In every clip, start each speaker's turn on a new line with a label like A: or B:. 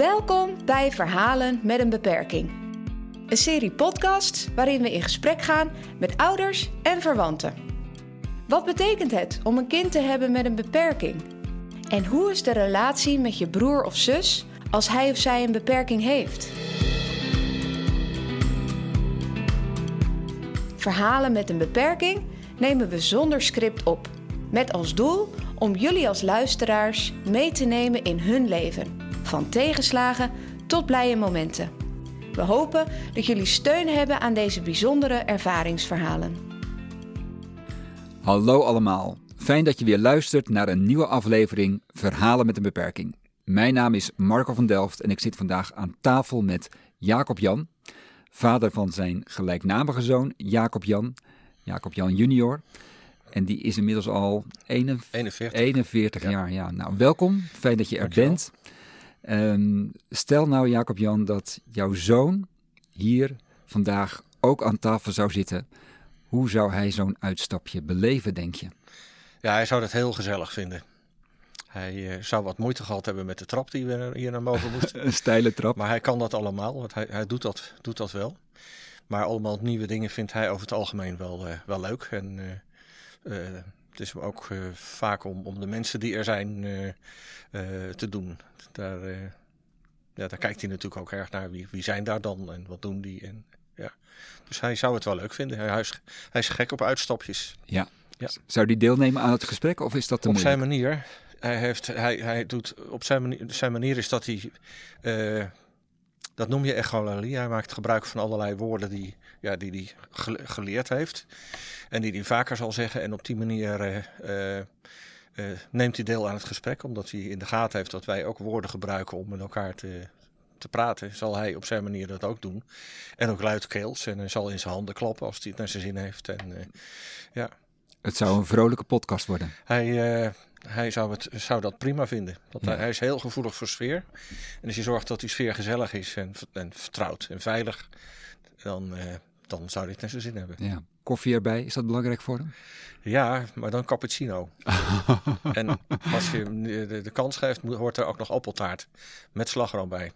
A: Welkom bij Verhalen met een beperking. Een serie podcasts waarin we in gesprek gaan met ouders en verwanten. Wat betekent het om een kind te hebben met een beperking? En hoe is de relatie met je broer of zus als hij of zij een beperking heeft? Verhalen met een beperking nemen we zonder script op. Met als doel om jullie als luisteraars mee te nemen in hun leven. Van tegenslagen tot blije momenten. We hopen dat jullie steun hebben aan deze bijzondere ervaringsverhalen.
B: Hallo allemaal. Fijn dat je weer luistert naar een nieuwe aflevering Verhalen met een beperking. Mijn naam is Marco van Delft en ik zit vandaag aan tafel met Jacob Jan, vader van zijn gelijknamige zoon Jacob Jan, Jacob Jan junior. En die is inmiddels al 41, 41 jaar. Ja. Nou, welkom. Fijn dat je er
C: Dankjewel.
B: bent. Ehm, stel nou, Jacob Jan, dat jouw zoon hier vandaag ook aan tafel zou zitten. Hoe zou hij zo'n uitstapje beleven, denk je?
C: Ja, hij zou dat heel gezellig vinden. Hij eh, zou wat moeite gehad hebben met de trap die we hier naar boven moesten.
B: Een steile trap.
C: Maar hij kan dat allemaal, want hij, hij doet, dat, doet dat wel. Maar allemaal nieuwe dingen vindt hij over het algemeen wel, eh, wel leuk. En eh, het is ook eh, vaak om, om de mensen die er zijn eh, eh, te doen. Daar, ja, daar kijkt hij natuurlijk ook erg naar. Wie, wie zijn daar dan en wat doen die? En, ja. Dus hij zou het wel leuk vinden. Hij, is, hij is gek op uitstapjes.
B: Ja.
C: Ja.
B: Zou die deelnemen aan het gesprek of is dat te
C: op
B: moeilijk?
C: zijn manier. Hij, heeft, hij, hij doet op zijn manier, zijn manier is dat hij, dat noem je echolalie. Hij maakt gebruik van allerlei woorden die, ja, die hij gele- geleerd heeft. En die hij vaker zal zeggen. En op die manier eh, eh, eh, neemt hij deel aan het gesprek. Omdat hij in de gaten heeft dat wij ook woorden gebruiken om met elkaar te, te praten. Zal hij op zijn manier dat ook doen. En ook luidkeels. En hij zal in zijn handen klappen als hij het naar zijn zin heeft. En ja,
B: Het zou een vrolijke podcast worden.
C: hij, eh, hij zou, het, zou dat prima vinden. Dat
B: Ja.
C: hij, hij is heel gevoelig voor sfeer. En als je zorgt dat die sfeer gezellig is en, en vertrouwd en veilig, dan, eh, dan zou hij het naar zijn zin hebben.
B: Ja. Koffie erbij, is dat belangrijk voor hem?
C: Ja, maar dan cappuccino. en als je hem de, de kans geeft, hoort er ook nog appeltaart met slagroom bij.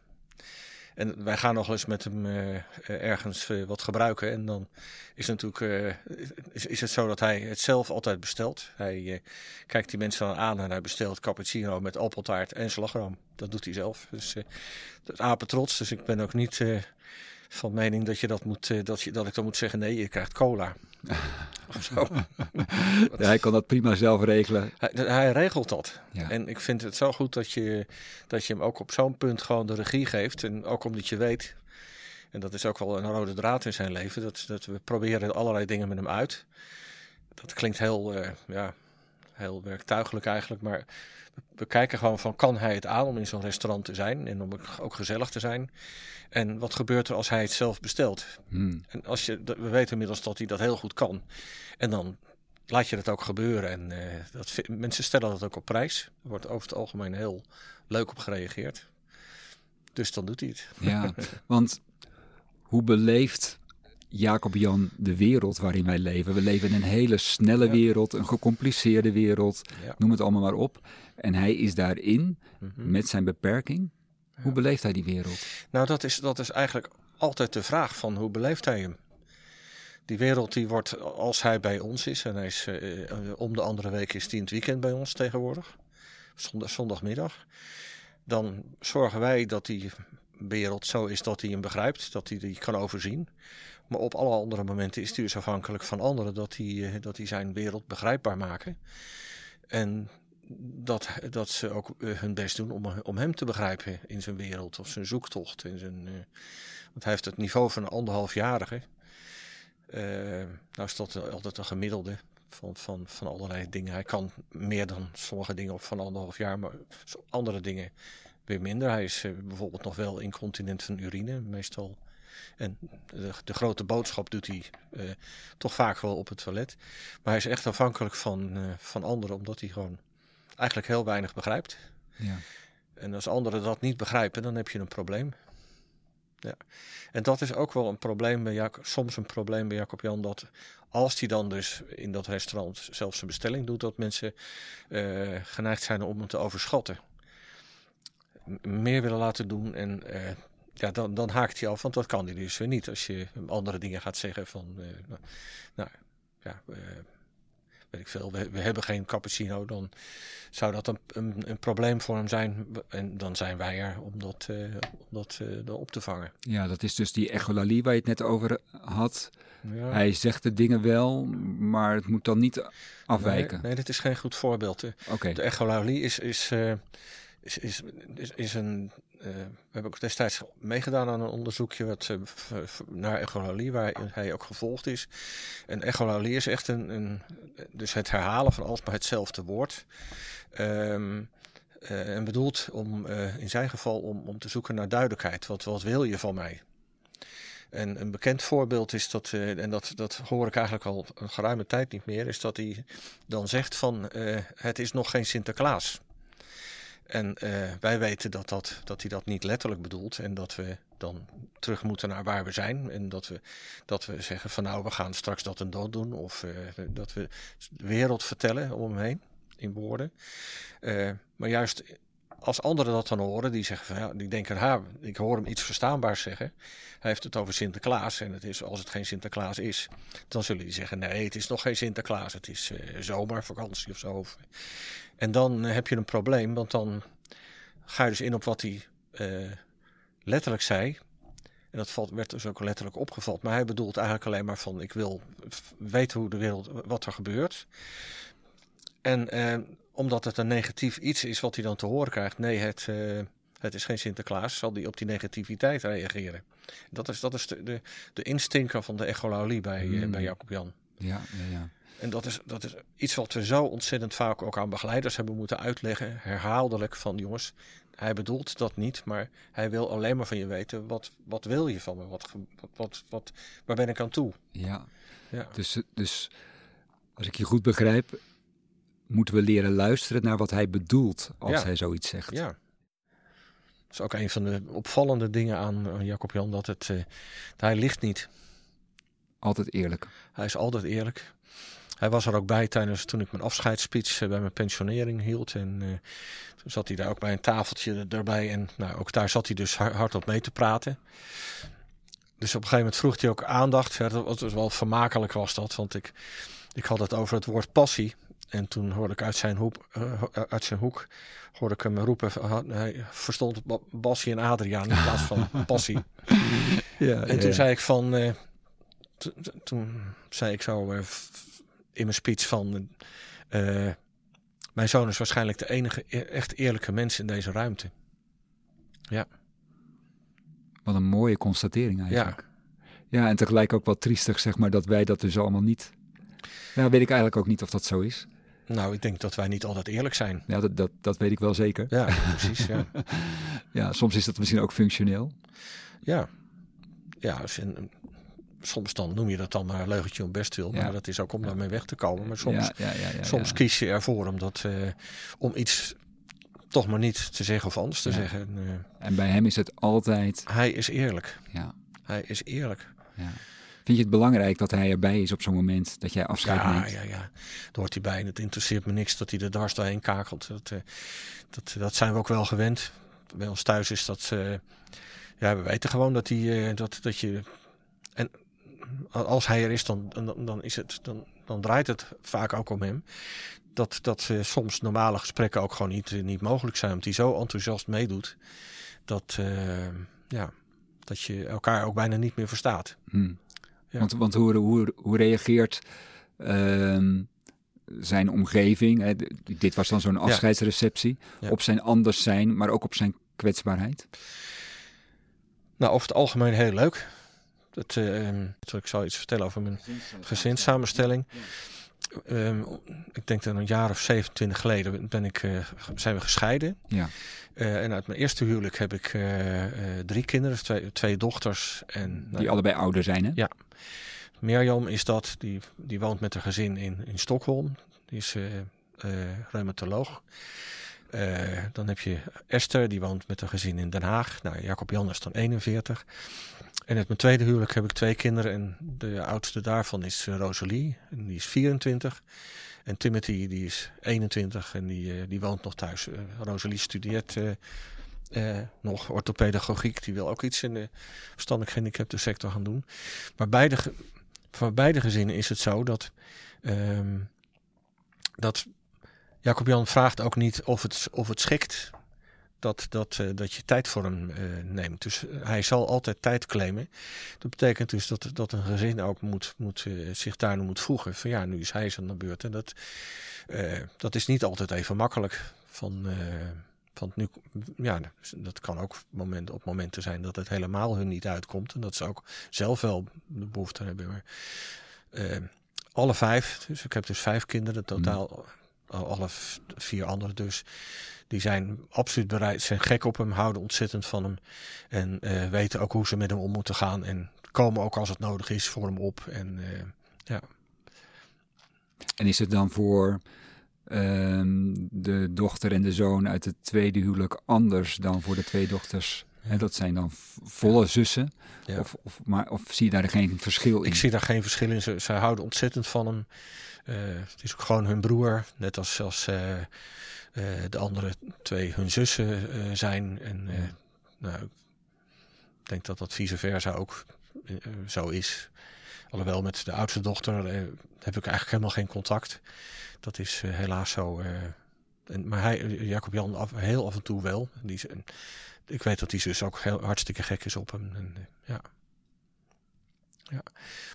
C: En wij gaan nog eens met hem eh, ergens eh, wat gebruiken. En dan is, natuurlijk, eh, is, het zo dat hij het zelf altijd bestelt. Hij kijkt die mensen dan aan en hij bestelt cappuccino met appeltaart en slagroom. Dat doet hij zelf. Dus dat is apetrots. Dus ik ben ook niet van mening dat, je dat, moet, eh, dat, je, dat ik dan moet zeggen: nee, je krijgt cola. of zo.
B: Ja, hij kan dat prima zelf regelen.
C: Hij, hij regelt dat.
B: Ja.
C: En ik vind het zo goed dat je, dat je hem ook op zo'n punt gewoon de regie geeft. En ook omdat je weet, en dat is ook wel een rode draad in zijn leven, dat, dat we proberen allerlei dingen met hem uit. Dat klinkt heel, eh, ja, heel werktuigelijk eigenlijk, maar we, kijken gewoon van, kan hij het aan om in zo'n restaurant te zijn en om ook gezellig te zijn? En wat gebeurt er als hij het zelf bestelt?
B: Hmm.
C: En als je, we weten inmiddels dat hij dat heel goed kan. En dan laat je dat ook gebeuren. En eh, dat, mensen stellen dat ook op prijs. Er wordt over het algemeen heel leuk op gereageerd. Dus dan doet hij het.
B: Ja, want hoe beleeft Jacob Jan de wereld waarin wij leven? We leven in een hele snelle wereld, een gecompliceerde wereld,
C: Ja.
B: noem het allemaal maar op. En hij is daarin,
C: Mhm.
B: met zijn beperking. Hoe beleeft hij die wereld?
C: Nou, dat is, dat is eigenlijk altijd de vraag van hoe beleeft hij hem? Die wereld die wordt, als hij bij ons is, en hij is eh, eh, om de andere week is hij in het weekend bij ons tegenwoordig, zondag, zondagmiddag, dan zorgen wij dat die wereld zo is dat hij hem begrijpt, dat hij die kan overzien. Maar op alle andere momenten is hij dus afhankelijk van anderen dat hij, eh, dat zijn wereld begrijpbaar maken. En dat, dat ze ook eh, hun best doen om, om hem te begrijpen in zijn wereld of zijn zoektocht. In zijn, eh, want hij heeft het niveau van een anderhalfjarige. Eh nou is dat altijd een gemiddelde van, van, van allerlei dingen. Hij kan meer dan sommige dingen op van anderhalf jaar, maar andere dingen weer minder. Hij is bijvoorbeeld nog wel incontinent van urine, meestal. En de, de grote boodschap doet hij eh, toch vaak wel op het toilet. Maar hij is echt afhankelijk van, eh, van anderen, omdat hij gewoon eigenlijk heel weinig begrijpt.
B: Ja.
C: En als anderen dat niet begrijpen, dan heb je een probleem. Ja. En dat is ook wel een probleem bij Jacob, soms een probleem bij Jacob Jan, dat als hij dan dus in dat restaurant zelfs een bestelling doet, dat mensen eh, geneigd zijn om hem te overschatten. meer willen laten doen. En ja, dan, dan haakt hij af, want dat kan hij dus weer niet. Als je andere dingen gaat zeggen van, nou, nou, ja, weet ik veel, we, we, hebben geen cappuccino, dan zou dat een, een, een, probleem voor hem zijn. En dan zijn wij er om dat, uh, om dat uh, op te vangen.
B: Ja, dat is dus die echolalie waar je het net over had. Ja. Hij zegt de dingen wel, maar het moet dan niet afwijken.
C: Nee, nee dit is geen goed voorbeeld. Okay. De echolalie is, is, is, is, is, is een we hebben ook destijds meegedaan aan een onderzoekje wat, uh, naar echolalie, waar hij ook gevolgd is. En echolalie is echt een, een dus het herhalen van alsmaar hetzelfde woord. Um, uh, en bedoeld om, in zijn geval om, om te zoeken naar duidelijkheid. Wat, wat wil je van mij? En een bekend voorbeeld is dat, en dat, dat hoor ik eigenlijk al een geruime tijd niet meer, is dat hij dan zegt van het is nog geen Sinterklaas. En uh, wij weten dat, dat, dat hij dat niet letterlijk bedoelt. En dat we dan terug moeten naar waar we zijn. En dat we, dat we zeggen van nou, we gaan straks dat en dat doen. Of uh, dat we de wereld vertellen om hem heen in woorden. Uh, maar juist als anderen dat dan horen, die zeggen van ja, die denken, ha, ik hoor hem iets verstaanbaars zeggen. Hij heeft het over Sinterklaas en het is, als het geen Sinterklaas is, dan zullen die zeggen nee, het is nog geen Sinterklaas, het is uh, zomervakantie of zo. En dan heb je een probleem, want dan ga je dus in op wat hij uh, letterlijk zei. En dat valt, werd dus ook letterlijk opgevat. Maar hij bedoelt eigenlijk alleen maar van: ik wil weten hoe de wereld, wat er gebeurt. En uh, omdat het een negatief iets is wat hij dan te horen krijgt, nee, het, uh, het is geen Sinterklaas, zal hij op die negativiteit reageren. Dat is, dat is de, de, de instinker van de echolalie bij, mm. bij Jacob Jan.
B: Ja, ja, ja.
C: En dat is, dat is iets wat we zo ontzettend vaak ook aan begeleiders hebben moeten uitleggen, herhaaldelijk van jongens, hij bedoelt dat niet, maar hij wil alleen maar van je weten, wat, wat wil je van me? Wat, wat, wat, wat, waar ben ik aan toe?
B: Ja, ja. Dus, dus als ik je goed begrijp, moeten we leren luisteren naar wat hij bedoelt als hij zoiets zegt.
C: Ja. Dat is ook een van de opvallende dingen aan Jacob Jan, dat het, uh, hij ligt niet.
B: Altijd eerlijk.
C: Hij is altijd eerlijk. Hij was er ook bij tijdens toen ik mijn afscheidsspeech eh, bij mijn pensionering hield. En uh, toen zat hij daar ook bij een tafeltje erbij. En nou, ook daar zat hij dus hardop mee te praten. Dus op een gegeven moment vroeg hij ook aandacht. Dat was wel vermakelijk was dat. Want ik, ik had het over het woord passie. En toen hoorde ik uit zijn, hoek, uh, uit zijn hoek hoorde ik hem roepen. Hij verstond Bassie en Adriaan in plaats van passie. ja, en toen zei ik van. Uh, toen zei ik zo in mijn speech van. mijn zoon is waarschijnlijk de enige e-, echt eerlijke mens in deze ruimte. Ja.
B: Wat een mooie constatering eigenlijk. Ja. ja, en tegelijk ook wat triestig, zeg maar, dat wij dat dus allemaal niet. Nou, weet ik eigenlijk ook niet of dat zo is.
C: Nou, ik denk dat wij niet altijd eerlijk zijn.
B: Ja, dat, dat, dat weet ik wel zeker.
C: Ja, precies. Ja.
B: ja, soms is dat misschien ook functioneel.
C: Ja, ja en, soms dan noem je dat dan maar een leugentje om best wil. Maar dat is ook om daarmee weg te komen. Maar soms, ja, soms kies je ervoor om, dat, uh, om iets toch maar niet te zeggen of anders te zeggen. Uh,
B: en bij hem is het altijd...
C: Hij is eerlijk. Ja. Hij is eerlijk. Ja.
B: Vind je het belangrijk dat hij erbij is op zo'n moment dat jij afscheid
C: ja,
B: neemt?
C: Ja, ja, Daar hoort hij bij. Het interesseert me niks dat hij er dwars doorheen kakelt. Dat, uh, dat, dat zijn we ook wel gewend. Bij ons thuis is dat... Uh, ja, we weten gewoon dat, hij, dat, dat je... En als hij er is, dan, dan, dan, is het, dan, dan draait het vaak ook om hem. Dat, dat soms normale gesprekken ook gewoon niet, niet mogelijk zijn. Omdat hij zo enthousiast meedoet. Dat, ja, dat je elkaar ook bijna niet meer verstaat.
B: Want, want hoe, hoe, hoe reageert uh, zijn omgeving, hè, dit was dan zo'n afscheidsreceptie, op zijn anders zijn, maar ook op zijn kwetsbaarheid?
C: Nou, over het algemeen heel leuk. Dat, uh, ik zal iets vertellen over mijn gezinssamenstelling. Um, ik denk dat een jaar of 27 geleden ben ik, uh, zijn we gescheiden. Ja. Uh, en uit mijn eerste huwelijk heb ik uh, drie kinderen, twee, twee dochters. En,
B: Die allebei ouder zijn, hè?
C: Ja. Mirjam is dat, die, die woont met haar gezin in, in Stockholm. Die is reumatoloog. dan heb je Esther, die woont met haar gezin in Den Haag. Nou, Jacob Jan is dan 41. En uit mijn tweede huwelijk heb ik twee kinderen. En de oudste daarvan is uh, Rosalie. En die is 24. En Timothy die is 21 en die, uh, die woont nog thuis. Uh, Rosalie studeert nog orthopedagogiek, die wil ook iets in de verstandelijk gehandicapte sector gaan doen. Maar beide, voor beide gezinnen is het zo dat, ehm, dat Jacob Jan vraagt ook niet of het, of het schikt dat, dat, uh, dat je tijd voor hem uh, neemt. Dus hij zal altijd tijd claimen. Dat betekent dus dat, dat een gezin ook moet, moet, uh, zich daar moet voegen. Van ja, nu is hij aan de beurt. En dat, dat is niet altijd even makkelijk. Van, van nu, ja, dat kan ook moment, op momenten zijn dat het helemaal hun niet uitkomt. En dat ze ook zelf wel de behoefte hebben. Maar, alle vijf, dus ik heb dus vijf kinderen totaal. Alle vier anderen dus die zijn absoluut bereid, zijn gek op hem, houden ontzettend van hem. En uh, weten ook hoe ze met hem om moeten gaan. En komen ook als het nodig is voor hem op. En, uh, ja.
B: en is het dan voor uh, de dochter en de zoon uit het tweede huwelijk anders dan voor de twee dochters? Dat zijn dan volle zussen? Ja. Of, of, maar, of zie je daar geen verschil in?
C: Ik zie daar geen verschil in. Ze, ze houden ontzettend van hem. Uh, het is ook gewoon hun broer. Net als, als uh, uh, de andere twee hun zussen zijn. En nou, ik denk dat dat vice versa ook zo is. Alhoewel met de oudste dochter heb ik eigenlijk helemaal geen contact. Dat is helaas zo. En, maar hij, Jacob Jan af, heel af en toe wel. Die, ik weet dat die zus ook heel, hartstikke gek is op hem. En, ja. ja.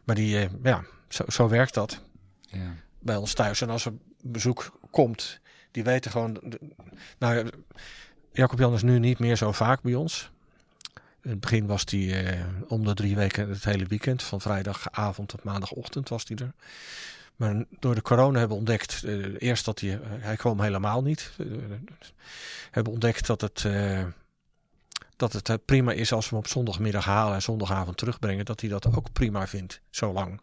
C: Maar die, ja, zo, zo werkt dat. Ja. Bij ons thuis. En als er bezoek komt, die weten gewoon. Nou, Jacob Jan is nu niet meer zo vaak bij ons. In het begin was hij eh, om de drie weken het hele weekend. Van vrijdagavond tot maandagochtend was hij er. Maar door de corona hebben ontdekt, uh, eerst dat hij, hij kwam helemaal niet. Uh, hebben ontdekt dat het, uh, dat het prima is als we hem op zondagmiddag halen en zondagavond terugbrengen. Dat hij dat ook prima vindt, zo lang.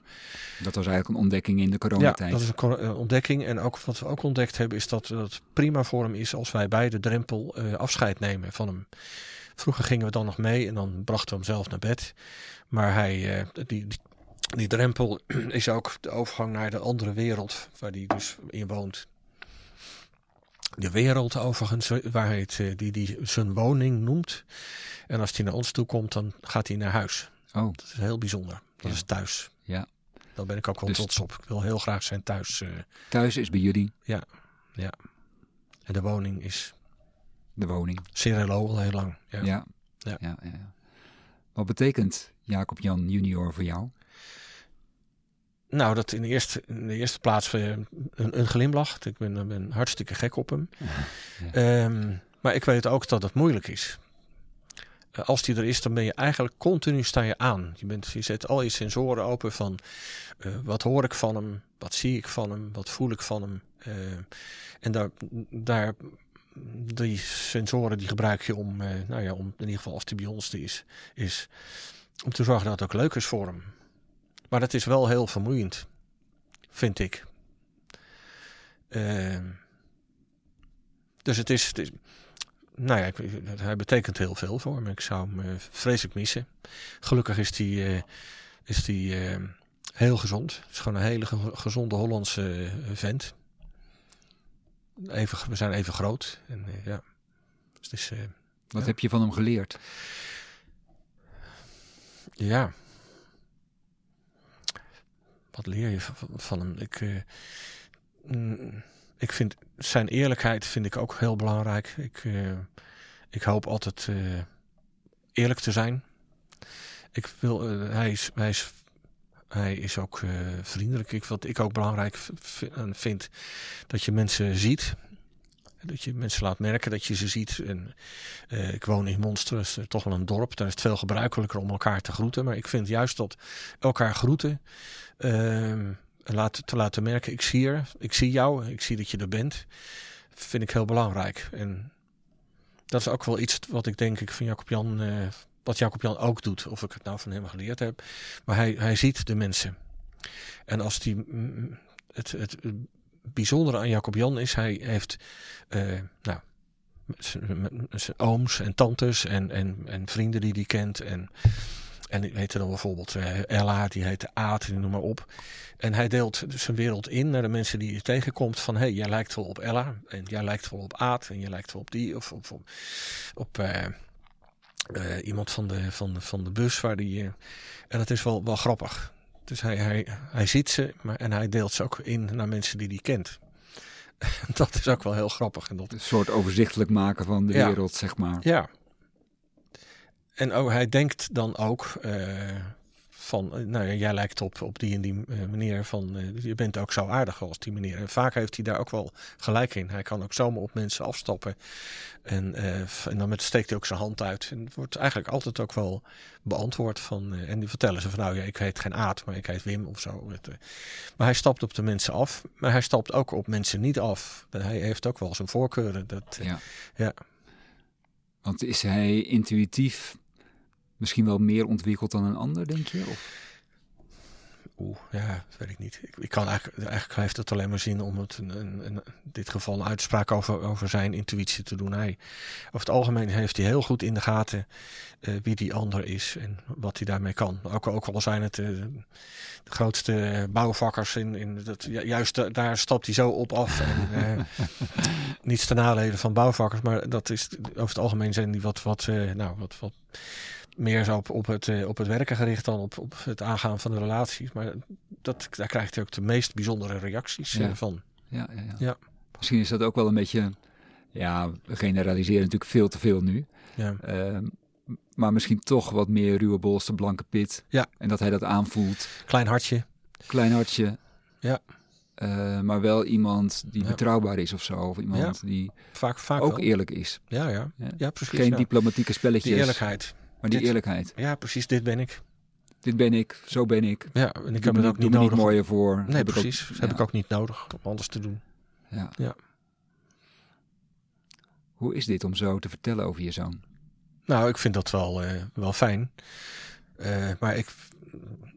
B: Dat was eigenlijk een ontdekking in de coronatijd.
C: Ja, dat is een ontdekking. En ook wat we ook ontdekt hebben is dat het prima voor hem is als wij bij de drempel afscheid nemen van hem. Vroeger gingen we dan nog mee en dan brachten we hem zelf naar bed. Maar hij, die, die die drempel is ook de overgang naar de andere wereld waar hij dus in woont. De wereld overigens, waar hij het, die, die zijn woning noemt. En als hij naar ons toe komt, dan gaat hij naar huis. Oh. Dat is heel bijzonder. Dat ja. is thuis.
B: Ja.
C: Daar ben ik ook wel dus trots op. Ik wil heel graag zijn thuis. Uh,
B: thuis is bij jullie?
C: Ja, ja. En de woning is...
B: De woning.
C: Cirelo al heel lang.
B: Ja. Ja. ja. ja, ja. Wat betekent Jacob Jan junior voor jou?
C: Nou, dat in de eerste, in de eerste plaats uh, een, een glimlach. Ik ben, ben hartstikke gek op hem. Ja. Um, maar ik weet ook dat het moeilijk is. Uh, als die er is, dan ben je eigenlijk continu sta je aan. Je, bent, je zet al je sensoren open van uh, wat hoor ik van hem, wat zie ik van hem, wat voel ik van hem. en daar, daar, die sensoren die gebruik je om, nou ja, om in ieder geval als die bij ons is, is om te zorgen dat het ook leuk is voor hem. Maar dat is wel heel vermoeiend, vind ik. Uh, dus het is, het is, nou ja, hij betekent heel veel voor me. Ik zou hem uh, vreselijk missen. Gelukkig is hij uh, is die, uh, heel gezond. Het is gewoon een hele gezonde Hollandse vent. Even, we zijn even groot. En, ja. dus is,
B: Wat
C: ja.
B: heb je van hem geleerd?
C: Ja, wat leer je van, hem? Ik, uh, ik vind zijn eerlijkheid vind ik ook heel belangrijk. Ik, uh, ik hoop altijd uh, eerlijk te zijn. Ik wil, hij, is, hij, is, hij is ook vriendelijk. Ik, wat ik ook belangrijk vind, dat je mensen ziet. Dat je mensen laat merken dat je ze ziet. En, uh, ik woon in Monster, is toch wel een dorp. Daar is het veel gebruikelijker om elkaar te groeten. Maar ik vind juist dat elkaar groeten. Uh, te laten merken, ik zie er. Ik zie jou. Ik zie dat je er bent. Vind ik heel belangrijk. En dat is ook wel iets wat ik denk ik van Jacob Jan... Uh, wat Jacob Jan ook doet. Of ik het nou van hem geleerd heb. Maar hij, hij ziet de mensen. En als die... Het, het, bijzondere aan Jacob Jan is, hij heeft uh, nou, zijn ooms en tantes en, en, en vrienden die hij kent. En En die heette dan bijvoorbeeld uh, Ella, die heette Aad, noem maar op. En hij deelt zijn wereld in naar de mensen die je tegenkomt. Van, hé, hey, jij lijkt wel op Ella. En jij lijkt wel op Aad. En jij lijkt wel op die. Of op, uh, iemand van de, van, de, van de bus. Waar die, en dat is wel, wel grappig. Dus hij, hij, hij ziet ze maar, en hij deelt ze ook in naar mensen die hij kent. dat is ook wel heel grappig. En dat...
B: Een soort overzichtelijk maken van de wereld, zeg maar.
C: Ja. En ook, hij denkt dan ook uh, van, eh, nou ja, jij lijkt op, op die en die uh, manier van, uh, je bent ook zo aardig als die meneer. En vaak heeft hij daar ook wel gelijk in. Hij kan ook zomaar op mensen afstappen. En, en dan met, steekt hij ook zijn hand uit. En het wordt eigenlijk altijd ook wel beantwoord van, en die vertellen ze van, nou ja, ik heet geen Aad, maar ik heet Wim of zo. maar hij stapt op de mensen af, maar hij stapt ook op mensen niet af. Hij heeft ook wel zijn voorkeuren. Dat,
B: ja.
C: ja.
B: Want is hij intuïtief misschien wel meer ontwikkeld dan een ander, denk je? Of?
C: Oeh, ja, dat weet ik niet. Ik, ik kan eigenlijk, eigenlijk heeft het alleen maar zin om het een, een, een, dit geval een uitspraak over, over zijn intuïtie te doen. Hij, over het algemeen heeft hij heel goed in de gaten uh, wie die ander is en wat hij daarmee kan. Ook, ook al zijn het uh, de grootste bouwvakkers in, in dat, juist daar stapt hij zo op af. En, uh, niets ten nadele van bouwvakkers, maar dat is over het algemeen zijn die wat, wat, nou, wat, wat meer zo op, op, het, op het werken gericht dan op, op het aangaan van de relaties. Maar dat, daar krijgt hij ook de meest bijzondere reacties
B: ja.
C: van.
B: Ja, ja, ja.
C: ja.
B: Misschien is dat ook wel een beetje, ja, we generaliseren natuurlijk veel te veel nu.
C: Ja.
B: Uh, maar misschien toch wat meer ruwe bolste, blanke pit.
C: Ja.
B: En dat hij dat aanvoelt.
C: Klein hartje.
B: Klein hartje.
C: Ja.
B: Uh, maar wel iemand die ja. betrouwbaar is of zo. Of iemand
C: ja.
B: die
C: vaak, vaak
B: ook
C: wel.
B: eerlijk is.
C: Ja, ja. ja. precies.
B: Geen diplomatieke spelletjes.
C: Die eerlijkheid.
B: Maar die
C: Dit-
B: eerlijkheid.
C: Ja, precies. Dit ben ik.
B: Dit ben ik, zo ben ik.
C: Ja, en ik
B: Doe
C: heb
B: me
C: het ook niet nodig.
B: mooier voor.
C: Nee,
B: Heb ik ook-
C: precies. Dat heb ik ook niet nodig om anders te doen.
B: Ja.
C: Ja.
B: Hoe is dit om zo te vertellen over je zoon?
C: Nou, ik vind dat wel, eh, wel fijn. Eh, maar ik,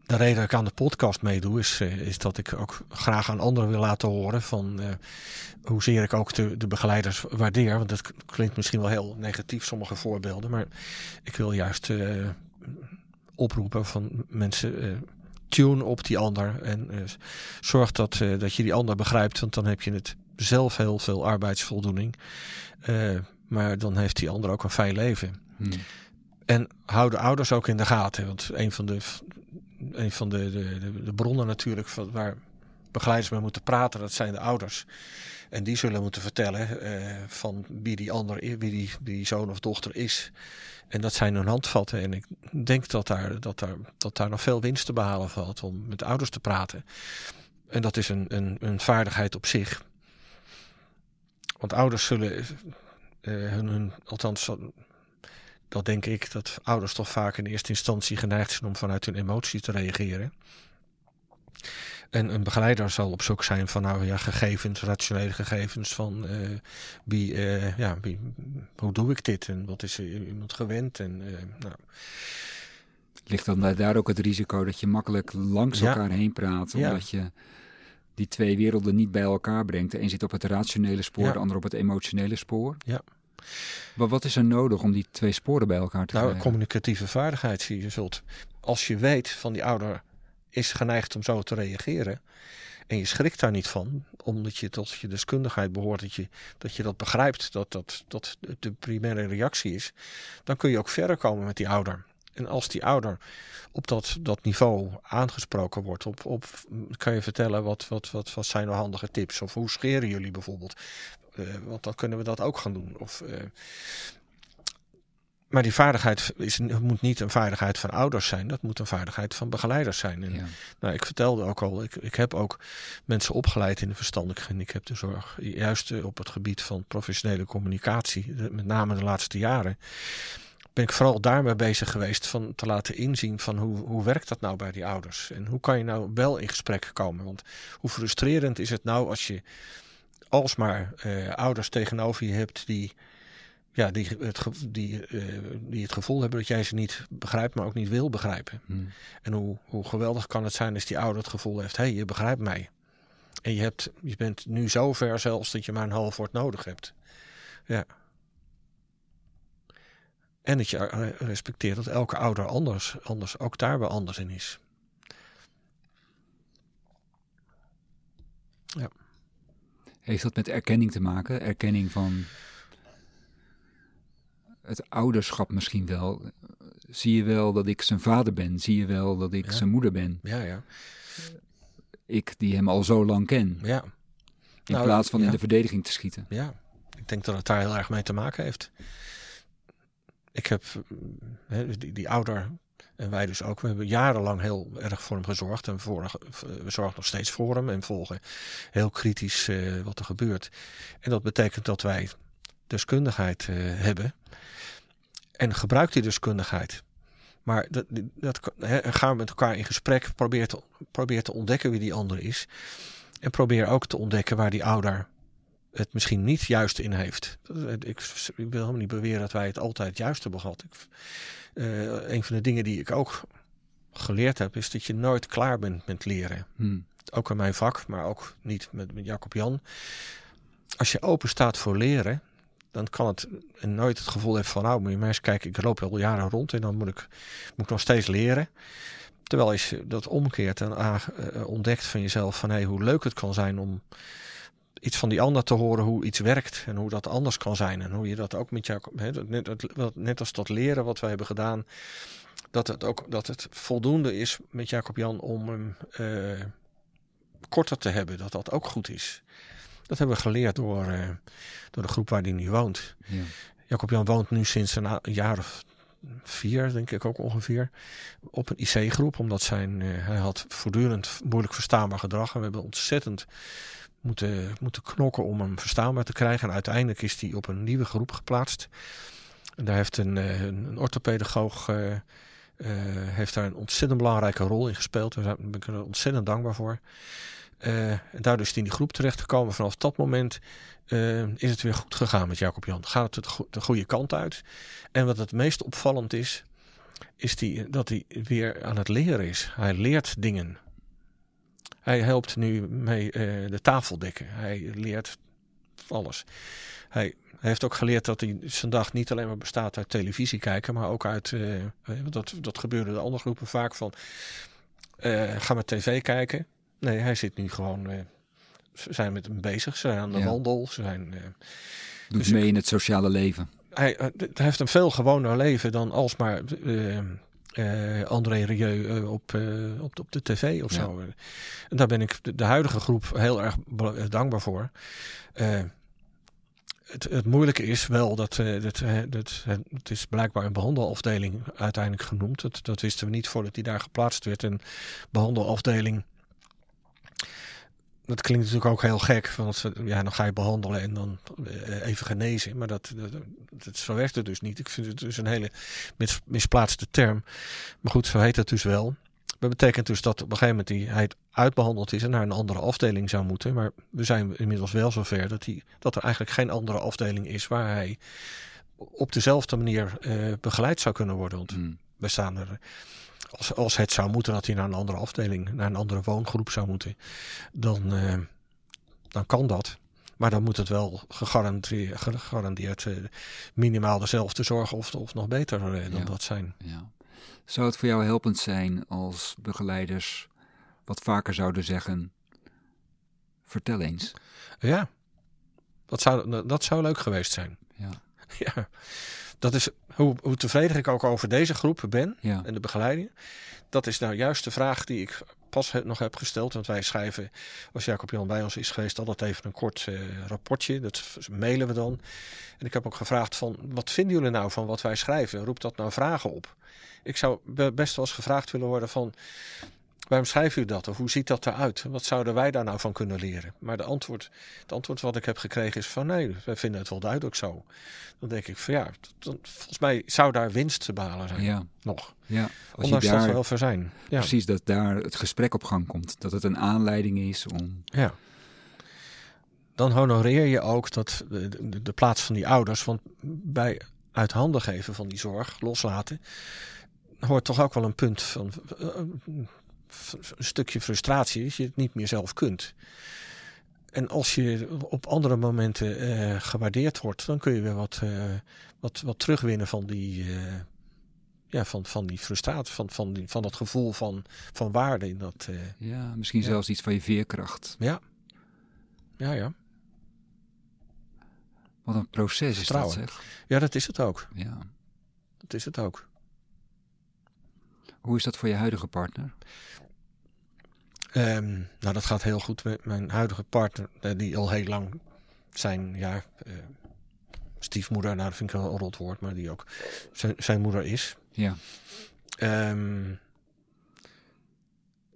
C: de reden dat ik aan de podcast meedoe is, eh, is dat ik ook graag aan anderen wil laten horen van eh, hoezeer ik ook de, de begeleiders waardeer. Want dat klinkt misschien wel heel negatief, sommige voorbeelden. Maar ik wil juist eh, oproepen van mensen. tune op die ander en zorg dat, dat je die ander begrijpt. Want dan heb je het zelf heel veel arbeidsvoldoening. Maar dan heeft die ander ook een fijn leven.
B: Hm.
C: En hou de ouders ook in de gaten. Want een van de, een van de, de, de, bronnen natuurlijk van waar begeleiders mee moeten praten, dat zijn de ouders. En die zullen moeten vertellen eh, van wie die ander wie die, die zoon of dochter is. En dat zijn hun handvatten. En ik denk dat daar, dat daar, dat daar nog veel winst te behalen valt om met de ouders te praten. En dat is een, een, een vaardigheid op zich. Want ouders zullen eh, hun, hun, althans dat denk ik, dat ouders toch vaak in eerste instantie geneigd zijn om vanuit hun emotie te reageren. En een begeleider zal op zoek zijn van nou ja, gegevens, rationele gegevens van eh, wie, eh, ja, wie, hoe doe ik dit en wat is iemand gewend. En, eh, nou,
B: Ligt dan daar ook het risico dat je makkelijk langs
C: Ja.
B: elkaar heen praat,
C: Ja.
B: omdat je die twee werelden niet bij elkaar brengt. De een zit op het rationele spoor,
C: Ja.
B: de ander op het emotionele spoor.
C: Ja.
B: Maar wat is er nodig om die twee sporen bij elkaar te
C: nou,
B: krijgen?
C: communicatieve vaardigheid zie je zult. Als je weet van die ouder is geneigd om zo te reageren. En je schrikt daar niet van, omdat je tot je deskundigheid behoort, dat je dat, je dat begrijpt, dat dat, dat de primaire reactie is. Dan kun je ook verder komen met die ouder. En als die ouder op dat, dat niveau aangesproken wordt, op, op, kan je vertellen wat, wat, wat, wat zijn nou handige tips? Of hoe scheren jullie bijvoorbeeld? Eh, want dan kunnen we dat ook gaan doen. Of, eh, maar die vaardigheid is, moet niet een vaardigheid van ouders zijn, dat moet een vaardigheid van begeleiders zijn. En
B: Ja.
C: nou, ik vertelde ook al, ik, ik heb ook mensen opgeleid in de verstandelijke gehandicaptenzorg. Juist eh, op het gebied van professionele communicatie, met name de laatste jaren. Ben ik vooral daarmee bezig geweest van te laten inzien van hoe, hoe werkt dat nou bij die ouders? En hoe kan je nou wel in gesprek komen? Want hoe frustrerend is het nou als je alsmaar eh, ouders tegenover je hebt die, ja, die, het, die, eh, die het gevoel hebben dat jij ze niet begrijpt, maar ook niet wil begrijpen.
B: Hm.
C: En hoe, hoe geweldig kan het zijn als die ouder het gevoel heeft: hé, hey, je begrijpt mij. En je, hebt, je bent nu zo ver zelfs dat je maar een half woord nodig hebt. Ja. En dat je respecteert dat elke ouder anders, anders ook daar weer anders in is.
B: Ja. Heeft dat met erkenning te maken? Erkenning van het ouderschap misschien wel. Zie je wel dat ik zijn vader ben? Zie je wel dat ik zijn moeder ben?
C: Ja, ja.
B: Ik die hem al zo lang ken.
C: Ja.
B: In nou, plaats van in de verdediging te schieten.
C: Ja, ik denk dat het daar heel erg mee te maken heeft. Ik heb hè, die, die ouder en wij dus ook. We hebben jarenlang heel erg voor hem gezorgd. En voor, we zorgen nog steeds voor hem en volgen heel kritisch uh, wat er gebeurt. En dat betekent dat wij deskundigheid uh, hebben. En gebruik die deskundigheid. Maar dat, dat, gaan we met elkaar in gesprek. Probeer te, probeer te ontdekken wie die ander is. En probeer ook te ontdekken waar die ouder het misschien niet juist in heeft. Ik, ik wil helemaal niet beweren dat wij het altijd juist hebben gehad. Ik, uh, een van de dingen die ik ook geleerd heb, is dat je nooit klaar bent met leren. Hmm. Ook in mijn vak, maar ook niet met, met Jacob Jan. Als je open staat voor leren, dan kan het en nooit het gevoel hebben van nou, moet je maar eens kijken, ik loop al jaren rond en dan moet ik, moet ik nog steeds leren. Terwijl als je dat omkeert en uh, ontdekt van jezelf van hey, hoe leuk het kan zijn om iets van die ander te horen hoe iets werkt en hoe dat anders kan zijn. En hoe je dat ook met jou, net, net als dat leren wat wij hebben gedaan, dat het ook dat het voldoende is met Jacob Jan om hem uh, korter te hebben. Dat dat ook goed is. Dat hebben we geleerd door, uh, door de groep waar hij nu woont. Ja. Jacob Jan woont nu sinds een jaar of vier, denk ik ook ongeveer, op een IC-groep. Omdat zijn, uh, hij had voortdurend moeilijk verstaanbaar gedrag. En we hebben ontzettend moeten, moeten knokken om hem verstaanbaar te krijgen. En uiteindelijk is hij op een nieuwe groep geplaatst. En daar heeft een, eh, een, orthopedagoog uh, uh, heeft daar een ontzettend belangrijke rol in gespeeld. Daar ben ik er ontzettend dankbaar voor. en daardoor is hij in die groep terechtgekomen. Vanaf dat moment is het weer goed gegaan met Jacob Jan. Gaat het de goede kant uit. En wat het meest opvallend is, is die, dat hij weer aan het leren is. Hij leert dingen. Hij helpt nu mee uh, de tafel dekken. Hij leert alles. Hij, heeft ook geleerd dat hij zijn dag niet alleen maar bestaat uit televisie kijken, maar ook uit, uh, dat, dat gebeurde de andere groepen vaak van, uh, ga maar tv kijken. Nee, hij zit nu gewoon, ze zijn met hem bezig, ze zijn aan de wandel, ze zijn...
B: Doet dus mee in het sociale leven.
C: Hij, hij, heeft een veel gewoner leven dan alsmaar uh, André Rieu uh, op, uh, op, op de tv of ja. zo. En daar ben ik de, de, huidige groep heel erg dankbaar voor. Het, het, moeilijke is wel dat, dat, dat het is blijkbaar een behandelafdeling uiteindelijk genoemd. Dat, dat wisten we niet voordat hij daar geplaatst werd. Een behandelafdeling dat klinkt natuurlijk ook heel gek. Want ja, dan ga je behandelen en dan eh, even genezen. Maar dat, dat, dat, zo werkt het dus niet. Ik vind het dus een hele misplaatste term. Maar goed, zo heet het dus wel. Dat betekent dus dat op een gegeven moment die, hij uitbehandeld is en naar een andere afdeling zou moeten. Maar we zijn inmiddels wel zover dat, hij, dat er eigenlijk geen andere afdeling is waar hij op dezelfde manier uh, begeleid zou kunnen worden. Want hmm. we staan er als, als het zou moeten dat hij naar een andere afdeling, naar een andere woongroep zou moeten, dan, uh, dan kan dat. Maar dan moet het wel gegarandeerd, gegarandeerd uh, minimaal dezelfde zorg of, of nog beter uh, dan dat zijn. Ja.
B: Zou het voor jou helpend zijn als begeleiders wat vaker zouden zeggen: vertel eens?
C: Ja, dat zou, dat zou leuk geweest zijn. Ja. ja dat is hoe, hoe tevreden ik ook over deze groep ben en de begeleiding. Dat is nou juist de vraag die ik pas nog heb gesteld. Want wij schrijven, als Jacob Jan bij ons is geweest, altijd even een kort uh, rapportje. Dat mailen we dan. En ik heb ook gevraagd van, wat vinden jullie nou van wat wij schrijven? Roept dat nou vragen op? Ik zou best wel eens gevraagd willen worden van, Waarom schrijven u dat? Of hoe ziet dat eruit? Wat zouden wij daar nou van kunnen leren? Maar de antwoord, het antwoord wat ik heb gekregen is van nee, wij vinden het wel duidelijk zo. Dan denk ik van ja, volgens mij zou daar winst te behalen zijn. Ja. Nog. Ja, als Ondanks je daar, dat wel voor zijn.
B: Ja. Precies, dat daar het gesprek op gang komt. Dat het een aanleiding is om...
C: Ja. Dan honoreer je ook dat de, de plaats van die ouders, want bij uit handen geven van die zorg, loslaten, hoort toch ook wel een punt van een stukje frustratie als je het niet meer zelf kunt. en als je op andere momenten eh, gewaardeerd wordt, dan kun je weer wat, eh, wat, wat terugwinnen van die, eh, ja, van, van die frustratie, van, van, die, van dat gevoel van, van waarde in dat.
B: Ja, misschien
C: Ja.
B: zelfs iets van je veerkracht.
C: ja. Ja, ja.
B: Wat een proces is dat, zeg.
C: Ja, dat is het ook.
B: Ja.
C: Dat is het ook.
B: Hoe is dat voor je huidige partner?
C: Ehm, nou, dat gaat heel goed met mijn huidige partner, eh, die al heel lang zijn, ja, eh, stiefmoeder, nou dat vind ik wel een rot woord, maar die ook zijn, zijn moeder is.
B: Ja.
C: Ehm,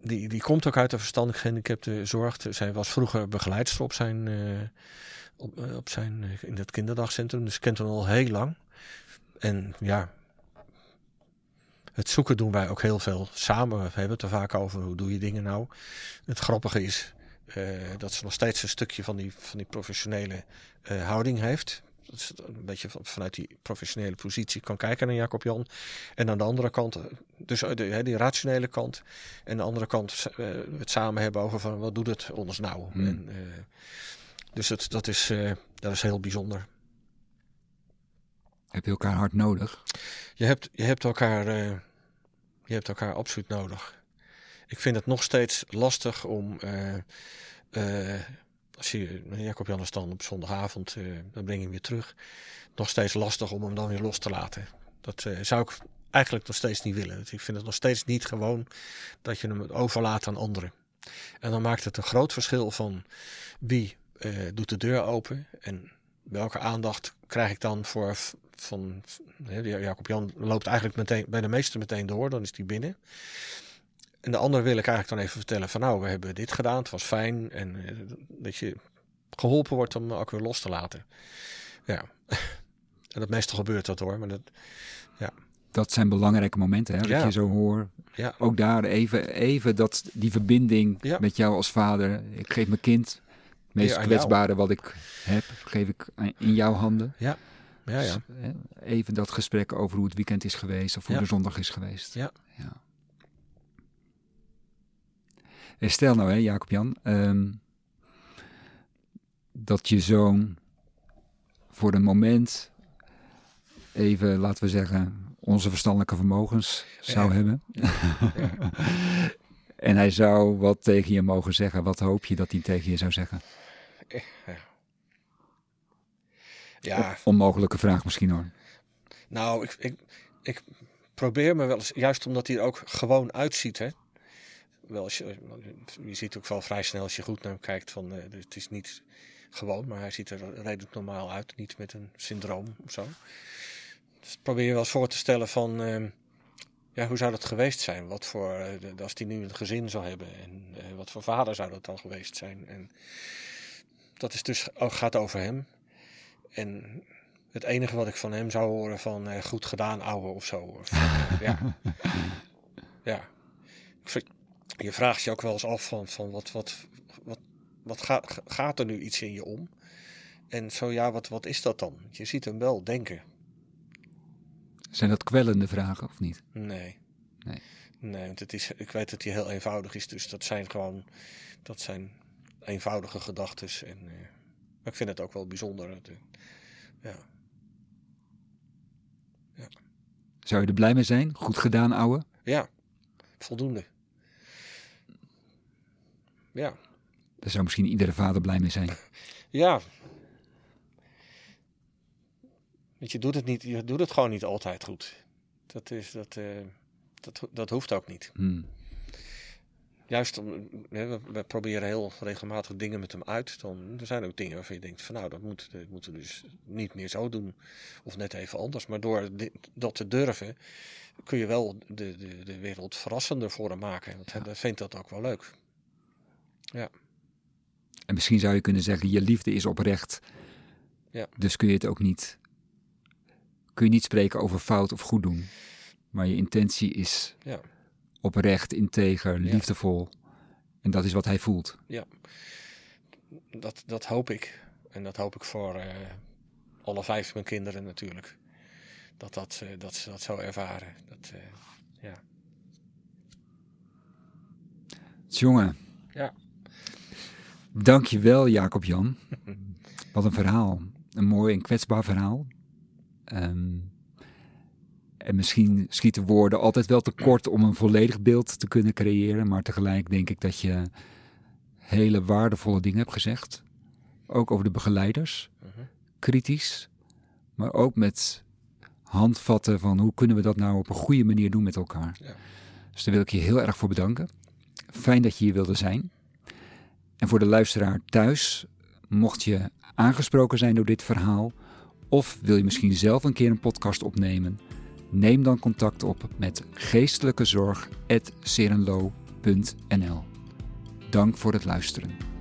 C: die, die komt ook uit de verstandelijk gehandicapte zorg. Zij was vroeger begeleidster op zijn, eh, op, op zijn, in het kinderdagcentrum, dus kent hem al heel lang. En ja, het zoeken doen wij ook heel veel samen. We hebben het er vaak over, hoe doe je dingen nou? Het grappige is eh, dat ze nog steeds een stukje van die, van die professionele eh, houding heeft. Dat ze een beetje van, vanuit die professionele positie kan kijken naar Jacob Jan. En aan de andere kant, eh, dus de, die rationele kant. En aan de andere kant het samen hebben over van wat doet het ons nou?
B: Hmm.
C: En, dus het, dat, is, dat is heel bijzonder.
B: Heb je elkaar hard nodig?
C: Je hebt, je hebt, elkaar, eh, je hebt elkaar absoluut nodig. Ik vind het nog steeds lastig om. eh, als je Jacob Jan is dan op zondagavond, dan breng je hem weer terug. Nog steeds lastig om hem dan weer los te laten. Dat zou ik eigenlijk nog steeds niet willen. Ik vind het nog steeds niet gewoon dat je hem overlaat aan anderen. En dan maakt het een groot verschil van wie doet de deur open en welke aandacht krijg ik dan voor van Jacob Jan loopt eigenlijk meteen bij de meeste meteen door, dan is die binnen. En de ander wil ik eigenlijk dan even vertellen van nou, we hebben dit gedaan, het was fijn en eh, dat je geholpen wordt om ook weer los te laten. Ja. En dat meestal gebeurt dat hoor, maar dat,
B: Dat zijn belangrijke momenten, hè? Dat
C: Ja.
B: je zo hoor.
C: ja,
B: Ook daar even, even dat, die verbinding
C: Ja.
B: met jou als vader. Ik geef mijn kind meest kwetsbare wat ik heb, geef ik in jouw handen.
C: ja, ja.
B: Dus, hè, even dat gesprek over hoe het weekend is geweest of hoe
C: Ja.
B: de zondag is geweest.
C: Ja.
B: ja. En stel nou, hè, Jacob Jan, ehm, dat je zoon voor een moment even, laten we zeggen, onze verstandelijke vermogens zou
C: Ja.
B: hebben. En hij zou wat tegen je mogen zeggen. Wat hoop je dat hij tegen je zou zeggen?
C: ja
B: Onmogelijke vraag misschien hoor.
C: Nou, ik, ik, ik probeer me wel eens, juist omdat hij er ook gewoon uitziet. Hè? Wel, als je, je ziet ook wel vrij snel als je goed naar hem kijkt. Van, eh, het is niet gewoon, maar hij ziet er redelijk normaal uit. Niet met een syndroom of zo. Dus probeer je wel eens voor te stellen van... ehm, ja, hoe zou dat geweest zijn? Wat voor, eh, als hij nu een gezin zou hebben. En eh, wat voor vader zou dat dan geweest zijn? En dat is dus, gaat over hem. En het enige wat ik van hem zou horen van eh, goed gedaan, ouwe of zo. Of, ja. ja. Je vraagt je ook wel eens af van, van wat, wat, wat, wat gaat, gaat er nu iets in je om? En zo ja, wat, wat is dat dan? Je ziet hem wel denken.
B: Zijn dat kwellende vragen of niet?
C: Nee.
B: Nee.
C: Nee, want het is, ik weet dat hij heel eenvoudig is. Dus dat zijn gewoon dat zijn eenvoudige gedachten. En eh, maar ik vind het ook wel bijzonder. dat, eh, ja.
B: Zou je er blij mee zijn? Goed gedaan, ouwe?
C: ja, voldoende. Ja,
B: Daar zou misschien iedere vader blij mee zijn.
C: ja. Want je doet het niet, je doet het gewoon niet altijd goed. Dat is dat, eh, dat, dat hoeft ook niet.
B: Hmm.
C: Juist om, we, we proberen heel regelmatig dingen met hem uit. Dan, er zijn ook dingen waarvan je denkt van nou, dat moet, dat moeten we dus niet meer zo doen. Of net even anders. Maar door dat te durven, kun je wel de, de, de wereld verrassender voor hem maken. Want hij vindt dat ook wel leuk.
B: En misschien zou je kunnen zeggen, je liefde is oprecht.
C: Ja.
B: Dus kun je het ook niet... Kun je niet spreken over fout of goed doen. Maar je intentie is
C: Ja.
B: oprecht, integer,
C: Ja.
B: liefdevol. En dat is wat hij voelt.
C: Dat, dat hoop ik. En dat hoop ik voor eh, alle vijf mijn kinderen natuurlijk. Dat, dat, eh, dat ze dat zo ervaren. Dat, eh, ja.
B: Jongen,
C: Ja.
B: Dankjewel Jacob Jan. Wat een verhaal. Een mooi en kwetsbaar verhaal. Ehm, en misschien schieten woorden altijd wel tekort om een volledig beeld te kunnen creëren. Maar tegelijk denk ik dat je hele waardevolle dingen hebt gezegd. Ook over de begeleiders. Kritisch. Maar ook met handvatten van hoe kunnen we dat nou op een goede manier doen met elkaar.
C: Ja.
B: Dus daar wil ik je heel erg voor bedanken. Fijn dat je hier wilde zijn. En voor de luisteraar thuis, mocht je aangesproken zijn door dit verhaal, of wil je misschien zelf een keer een podcast opnemen, neem dan contact op met geestelijkezorg.serenlo.nl. Dank voor het luisteren.